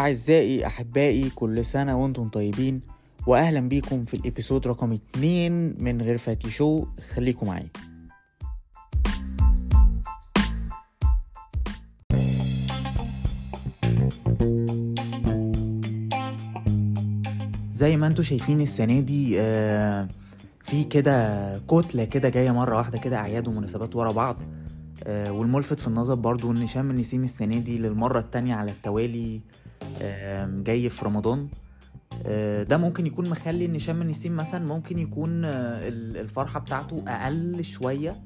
أعزائي أحبائي كل سنة وأنتم طيبين. وأهلا بيكم في الإبيسود رقم 2 من غير فاتي شو. خليكم معايا. زي ما أنتم شايفين السنة دي آه، في كده كتلة كده جاية مرة واحدة كده أعياد ومناسبات ورا بعض. آه، والملفت في النظر برضو إن شم النسيم السنة دي للمرة التانية على التوالي. جاي في رمضان. آه، ده ممكن يكون مخلي إن شم النسيم مثلا ممكن يكون آه، ال- الفرحة بتاعته أقل شوية.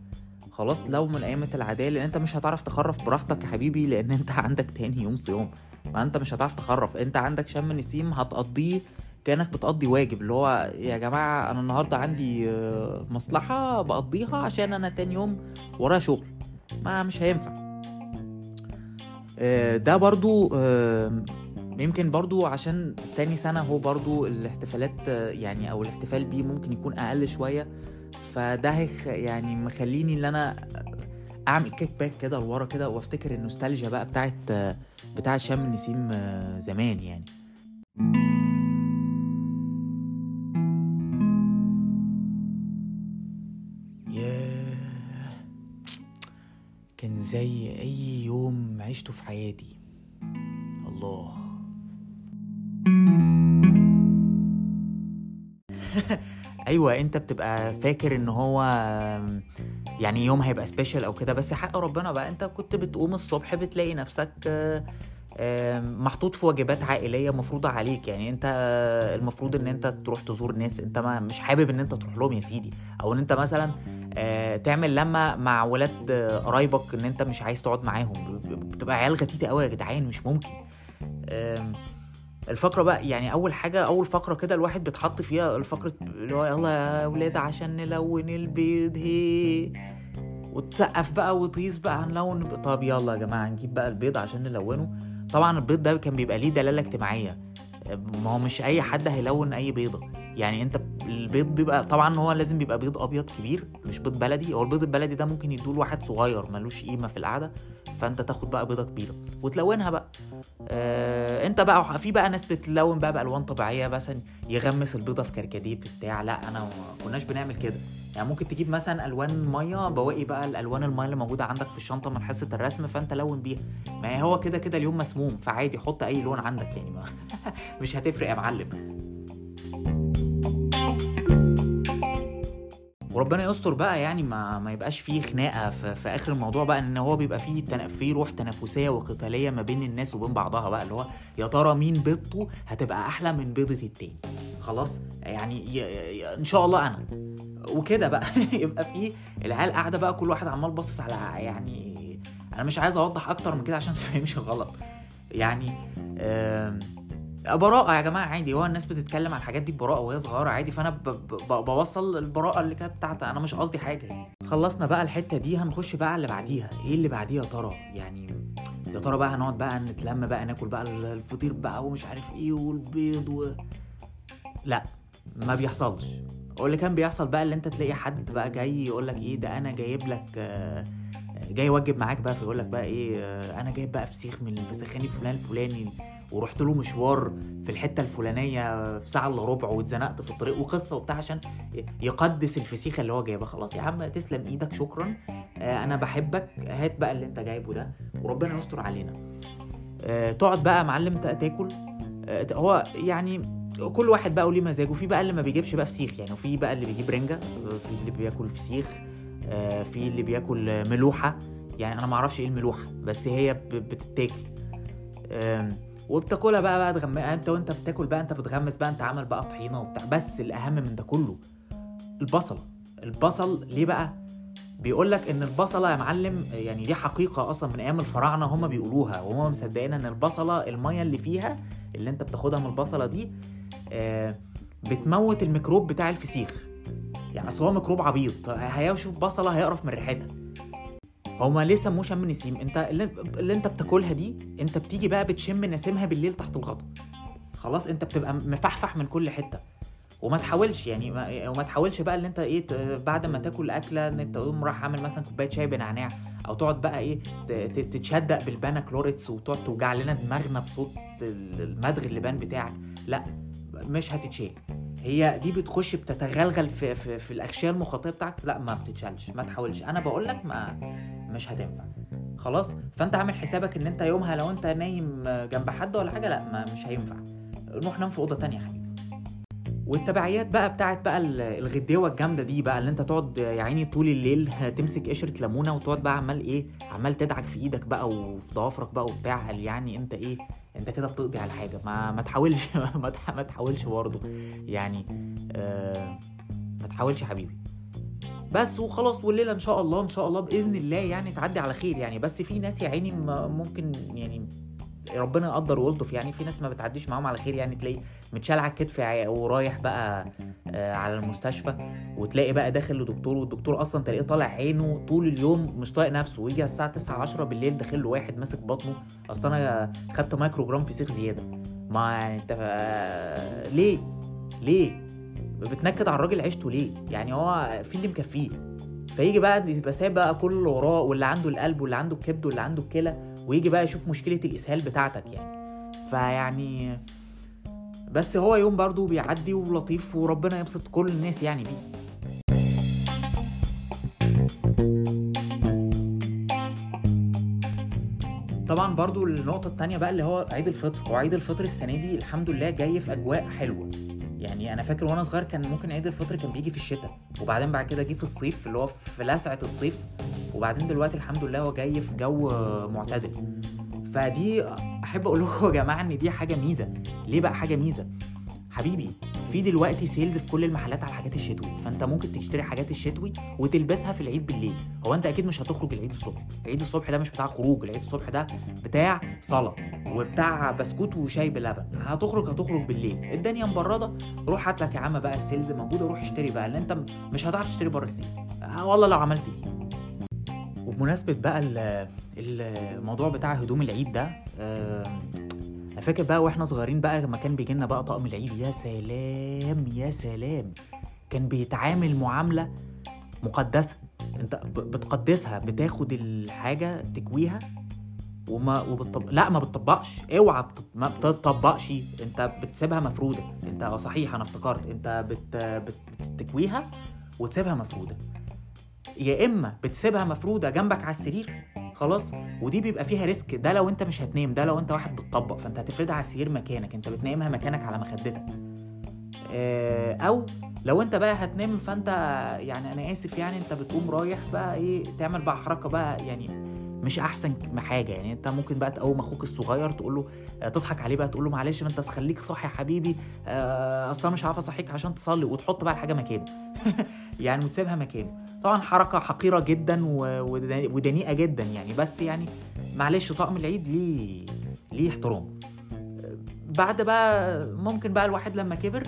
خلاص لو من أيام العادية لأن أنت مش هتعرف تخرف براحتك يا حبيبي لأن أنت عندك تاني يوم صيام. فأنت مش هتعرف تخرف. أنت عندك شم نسيم هتقضيه كأنك بتقضي واجب. اللي هو يا جماعة أنا النهاردة عندي آه، مصلحة بقضيها عشان أنا تاني يوم ورايا شغل. ما مش هينفع. ده برضو يمكن برضو عشان تاني سنة هو برضو الاحتفالات يعني أو الاحتفال بيه ممكن يكون أقل شوية. فده هيخ يعني مخليني إن أنا أعمل كيك باك كده لورا كده وأفتكر النوستالجيا بقى بتاعت بتاعت شم النسيم زمان يعني. كان زي أي يوم عشته في حياتي. الله. أيوه أنت بتبقى فاكر إن هو يعني يوم هيبقى سبيشال أو كده بس حق ربنا بقى أنت كنت بتقوم الصبح بتلاقي نفسك محطوط في واجبات عائلية مفروضة عليك. يعني أنت المفروض إن أنت تروح تزور ناس أنت ما مش حابب إن أنت تروح لهم يا سيدي. أو إن أنت مثلا آه، تعمل لما مع ولاد آه، قرايبك إن أنت مش عايز تقعد معاهم. بتبقى عيال غتيتة قوي يا جدعان مش ممكن. آم، الفقرة بقى يعني أول حاجة أول فقرة كده الواحد بيتحط فيها الفقرة اللي هو يلا يا ولاد عشان نلون البيض هي. وتسقف بقى وتقيس بقى هنلون طب يلا يا جماعة نجيب بقى البيض عشان نلونه. طبعا البيض ده كان بيبقى ليه دلالة اجتماعية. ما هو مش أي حد هيلون أي بيضة. يعني أنت البيض بيبقى طبعا هو لازم بيبقى بيض أبيض كبير مش بيض بلدي. هو البيض البلدي ده ممكن يدوه لواحد صغير ملوش قيمة في القعدة. فأنت تاخد بقى بيضة كبيرة. وتلونها بقى. آه انت بقى في بقى ناس بتلون بقى بألوان طبيعية مثلا يغمس البيضة في كركديه في بتاع. لا أنا ما كناش بنعمل كده. يعني ممكن تجيب مثلا ألوان مية بواقي بقى الألوان المية اللي موجودة عندك في الشنطة من حصه الرسم فانت لون بيها. ما هو كده كده اليوم مسموم فعادي حط أي لون عندك يعني. ما مش هتفرق يا معلم. وربنا يستر بقى يعني ما ما يبقاش فيه خناقة في, في آخر الموضوع بقى إن هو بيبقى فيه. فيه روح تنافسية وقتالية ما بين الناس وبين بعضها بقى اللي هو يا ترى مين بيضته هتبقى أحلى من بيضة التاني. خلاص؟ يعني ي... ي... إن شاء الله أنا. وكده بقى. يبقى فيه العيال قاعدة بقى كل واحد عمال باصص على يعني أنا مش عايز أوضح أكتر من كده عشان تفهمش غلط. يعني آم... براءة يا جماعة عادي. هو الناس بتتكلم على الحاجات دي ببراءة وهي صغيرة عادي. ب... بوصل البراءة اللي كانت بتاعتها أنا مش قصدي حاجة. يعني خلصنا بقى الحتة دي هنخش بقى على اللي بعديها. إيه اللي بعديها يا ترى؟ يعني يا ترى بقى هنقعد بقى نتلم بقى ناكل بقى الفطير بقى ومش عارف إيه والبيض و... لأ ما بيحصلش. واللي كان بيحصل بقى اللي أنت تلاقي حد بقى جاي يقول لك إيه ده أنا جايب لك جاي يوجب معاك بقى فيقول لك بقى إيه أنا جايب بقى فسيخ من الفسخاني فلان الفلاني. ورحت له مشوار في الحتة الفلانية في ساعة إلا ربع واتزنقت في الطريق وقصة وبتاع عشان يقدس الفسيخه اللي هو جايبها. خلاص يا عم تسلم إيدك شكرا. آه، أنا بحبك. هات بقى اللي أنت جايبه ده وربنا يستر علينا. آه، تقعد بقى معلم تا- تاكل. آه، هو يعني كل واحد بقى وليه مزاجه. في بقى اللي ما بيجيبش بقى فسيخ يعني. وفي بقى اللي بيجيب رنجة. في اللي بياكل فسيخ. في اللي بياكل ملوحة. يعني أنا ما أعرفش إيه الملوحة بس هي بتتاكل. وبتاكلها بقى بقى تغم... انت وانت بتاكل بقى انت بتغمس بقى انت عامل بقى طحينة وبتاع. بس الأهم من ده كله البصل. البصل ليه بقى؟ بيقول لك إن البصلة يا معلم يعني دي حقيقة أصلا من أيام الفراعنة هم بيقولوها وهم مصدقين إن البصلة المية اللي فيها اللي أنت بتاخدها من البصلة دي آه، بتموت الميكروب بتاع الفسيخ. يعني أصل هو ميكروب عبيط. هيشوف بصلة هيقرف من ريحتها. هما ليه سموه شم نسيم. انت اللي, اللي انت بتاكلها دي انت بتيجي بقى بتشم نسيمها بالليل تحت الغطا. خلاص انت بتبقى مفحفح من كل حتة. وما تحاولش يعني ما وما تحاولش بقى ان انت إيه بعد ما تاكل أكلة ان انت تقوم رايح عامل مثلا كوباية شاي بنعناع أو تقعد بقى إيه تتشدق بالبانا كلوريتس وتقعد توجع لنا دماغنا بصوت ال- المدغ اللبان بتاعك. لا مش هتتشال. هي دي بتخش بتتغلغل في في, في الأغشية المخاطية بتاعك. لا ما بتتشالش. ما تحاولش. أنا بقول لك ما مش هتنفع. خلاص؟ فأنت عامل حسابك إن أنت يومها لو أنت نايم جنب حد ولا حاجة لأ ما مش هينفع. نروح نام في أوضة تانية حبيبي. والتبعيات بقى بتاعت بقى ال- الغديوة الجامدة دي بقى اللي أنت تقعد يا عيني طول الليل تمسك قشرة ليمونة وتقعد بقى عمال إيه عمال تدعك في إيدك بقى وفي ضوافرك بقى وبتاع. يعني أنت إيه أنت كده بتقضي على حاجة؟ ما ما تحاولش ما تح- ما تحاولش برضه. يعني آه ما تحاولش يا حبيبي. بس وخلاص والليلة إن شاء الله إن شاء الله بإذن الله يعني تعدي على خير يعني. بس في ناس يا عيني ممكن يعني ربنا يقدر ويلطف يعني في ناس ما بتعديش معاهم على خير يعني تلاقي متشال على الكتف ورايح بقى آه، على المستشفى وتلاقي بقى داخل لدكتور والدكتور أصلا تلاقيه طالع عينه طول اليوم مش طايق نفسه ويجي الساعة 9 10 بالليل داخل له واحد ماسك بطنه. أصل أنا خدت مايكرو جرام فسيخ زيادة. ما يعني أنت آه، ليه؟ ليه؟ بتنكد على الراجل عيشته ليه؟ يعني هو في اللي مكفيه. فيجي بقى يبقى سايب بقى كل اللي وراه واللي عنده القلب واللي عنده الكبد واللي عنده الكلى ويجي بقى يشوف مشكلة الإسهال بتاعتك يعني. فيعني بس هو يوم برضو بيعدي ولطيف وربنا يبسط كل الناس يعني بيه. طبعا برضو النقطة التانية بقى اللي هو عيد الفطر. هو عيد الفطر السنة دي الحمد لله جاي في أجواء حلوة. يعني أنا فاكر وأنا صغير كان ممكن عيد الفطر كان بيجي في الشتاء وبعدين بعد كده جه في الصيف اللي هو في لسعة الصيف وبعدين دلوقتي الحمد لله هو جاي في جو معتدل. فدي أحب أقول لكم يا جماعة إن دي حاجة ميزة. ليه بقى حاجة ميزة؟ حبيبي في دلوقتي sales في كل المحلات على الحاجات الشتوي فانت ممكن تشتري حاجات الشتوي وتلبسها في العيد بالليل. هو انت أكيد مش هتخرج العيد الصبح. العيد الصبح ده مش بتاع خروج العيد الصبح ده بتاع صلاة وبتاع بسكوت وشاي بلبن. هتخرج هتخرج بالليل. الدنيا مبرده روح هات لك يا عم بقى ال sales موجوده روح اشتري بقى لأن انت مش هتعرف تشتري بره ال sale. آه والله لو عملت دي وبمناسبة بقى ال- الموضوع بتاع هدوم العيد ده آم، أنا فاكر بقى وإحنا صغيرين بقى لما كان بيجي لنا بقى طقم العيد يا سلام يا سلام. كان بيتعامل معاملة مقدسة. أنت بتقدسها بتاخد الحاجة تكويها وما وبتطب... لا ما بتطبقش. اوعى بت... ما بتطبقش. أنت بتسيبها مفرودة. أنت آه صحيح أنا افتكرت. أنت بت... بت... بتكويها وتسيبها مفرودة. يا إما بتسيبها مفرودة جنبك على السرير خلاص؟ ودي بيبقى فيها ريسك. ده لو انت مش هتنام ده لو انت واحد بتطبق. فانت هتفردها على السرير مكانك. انت بتنامها مكانك على مخدتك. آه، أو لو انت بقى هتنام فانت يعني أنا آسف يعني انت بتقوم رايح بقى إيه تعمل بقى حركة بقى يعني مش أحسن حاجة. يعني انت ممكن بقى تقوم أخوك الصغير تقول له آه، تضحك عليه بقى تقول له معلش ما انت خليك صاحي يا حبيبي. آه، أصلا مش عارف أصحيك عشان تصلي وتحط بقى الحاجة مكانه. يعني وتسيبها مكانه. طبعا حركة حقيرة جدا ودنيئة جدا يعني. بس يعني معلش طقم العيد ليه ليه احترام. بعد بقى ممكن بقى الواحد لما كبر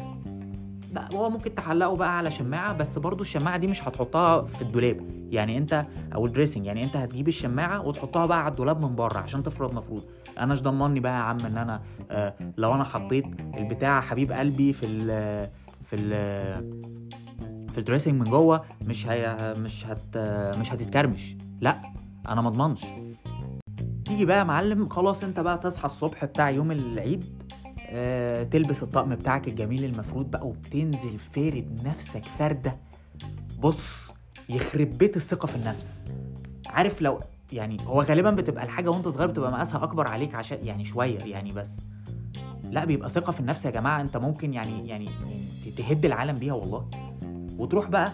لا هو ممكن تعلقه بقى على شماعة بس برضو الشماعة دي مش هتحطها في الدولاب. يعني انت أو الدريسنج يعني انت هتجيب الشماعة وتحطها بقى على الدولاب من بره عشان تفرض مفروض. أنا مش ضمني بقى يا عم ان أنا آه لو أنا حطيت البتاع حبيب قلبي في ال في ال في الدريسنج من جوه مش هي مش هت مش هتتكرمش. لا أنا ما أضمنش. تيجي بقى يا معلم خلاص أنت بقى تصحى الصبح بتاع يوم العيد آه، تلبس الطقم بتاعك الجميل المفروض بقى وبتنزل فارد نفسك فردة. بص يخرب بيت الثقة في النفس. عارف لو يعني هو غالبا بتبقى الحاجة وأنت صغير بتبقى مقاسها أكبر عليك عشان يعني شوية يعني بس. لا بيبقى ثقة في النفس يا جماعة أنت ممكن يعني, يعني تهد العالم بيها والله. وتروح بقى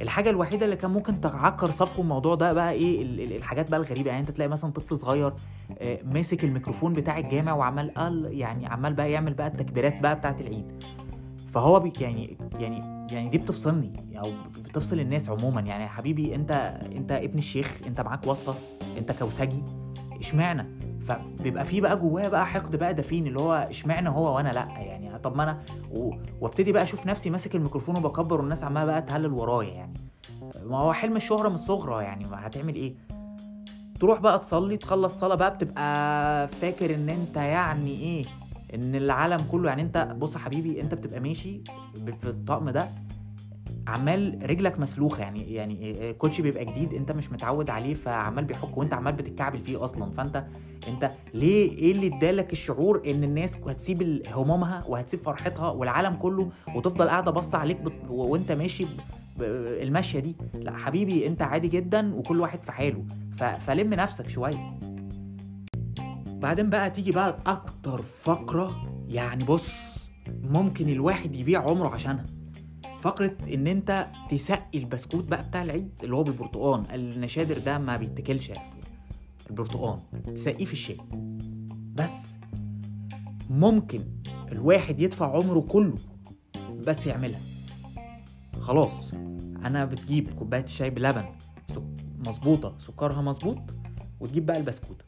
الحاجة الوحيدة اللي كان ممكن تعكر صفو الموضوع ده بقى إيه؟ ال- ال- الحاجات بقى الغريبة. يعني أنت تلاقي مثلا طفل صغير آه، ماسك الميكروفون بتاع الجامع وعمال قال يعني عمال بقى يعمل بقى التكبيرات بقى بتاعت العيد. فهو يعني يعني يعني دي بتفصلني أو بتفصل الناس عموما. يعني يا حبيبي انت أنت ابن الشيخ أنت معاك واسطة أنت كوسجي. إشمعنى؟ فبيبقى في بقى جواه بقى حقد بقى دفين اللي هو اشمعنى هو وأنا لأ؟ يعني طب ما أنا و- وابتدي بقى أشوف نفسي ماسك الميكروفون وبكبر والناس عمالة بقى تهلل ورايا يعني. ما هو حلم الشهرة من الصغرى يعني ما هتعمل إيه؟ تروح بقى تصلي تخلص صلاة بقى بتبقى فاكر إن أنت يعني إيه؟ إن العالم كله يعني أنت بص يا حبيبي أنت بتبقى ماشي في الطقم ده عمال رجلك مسلوخة يعني يعني كوتش بيبقى جديد انت مش متعود عليه فعمال بيحك وانت عمال بتتكعبل فيه أصلا. فأنت أنت ليه إيه اللي ادالك الشعور إن الناس هتسيب همومها وهتسيب فرحتها والعالم كله وتفضل قاعدة باصة عليك بت... وانت ماشي. ب- الماشية دي؟ لا حبيبي انت عادي جدا وكل واحد في حاله. ف... فلم نفسك شوية. بعدين بقى تيجي بقى أكتر فقرة يعني بص ممكن الواحد يبيع عمره عشانها. فقرة إن أنت تسقي البسكوت بقى بتاع العيد اللي هو بالبرتقان. النشادر ده ما بيتاكلش البرتقان تسقيه في الشاي. بس ممكن الواحد يدفع عمره كله بس يعملها. خلاص أنا بتجيب كوباية الشاي بلبن. مظبوطة سكرها مظبوط وتجيب بقى البسكوتة.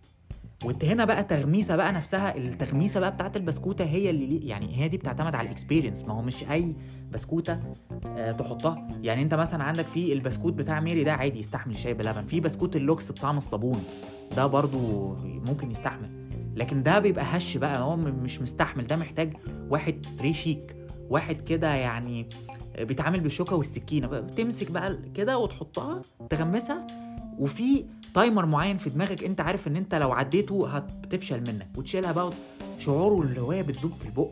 وانت هنا بقى تغميسة بقى نفسها التغميسة بقى بتاعت البسكوتة هي اللي يعني هي دي بتعتمد على ال experience ما هو مش أي بسكوتة آه تحطها. يعني أنت مثلا عندك في البسكوت بتاع ميري ده عادي يستحمل شاي بلبن. في بسكوت اللوكس بطعم الصابون ده برضو ممكن يستحمل. لكن ده بيبقى هش بقى هو مش مستحمل. ده محتاج واحد très chic واحد كده يعني بيتعامل بالشوكة والسكينة. بتمسك بقى كده وتحطها تغمسها. وفي تايمر معين في دماغك انت عارف ان انت لو عديته هتفشل منك وتشيلها بقى شعوره اللي هي بتدوب في البق.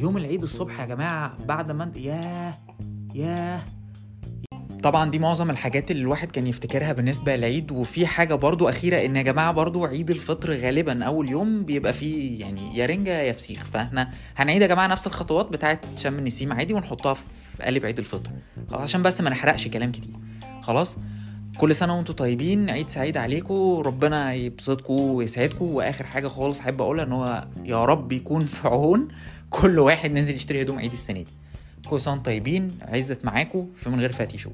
يوم العيد الصبح يا جماعة بعد ما انت ياه ياه. طبعا دي معظم الحاجات اللي الواحد كان يفتكرها بالنسبة للعيد. وفي حاجة برضو أخيرة إن يا جماعة برضو عيد الفطر غالبا أول يوم بيبقى فيه يعني يا رنجة يا فسيخ. فإحنا هنعيد يا جماعة نفس الخطوات بتاعه شم النسيم عادي ونحطها في قالب عيد الفطر. عشان بس ما نحرقش كلام كتير. خلاص؟ كل سنة وأنتم طيبين عيد سعيد عليكم ربنا يبسطكم ويسعدكم. وآخر حاجة خالص أحب أقولها إن هو يا رب يكون في عون كل واحد نزل يشتري هدوم عيد السنة دي. كل سنة طيبين عزت معاكم في من غير فاتي شو.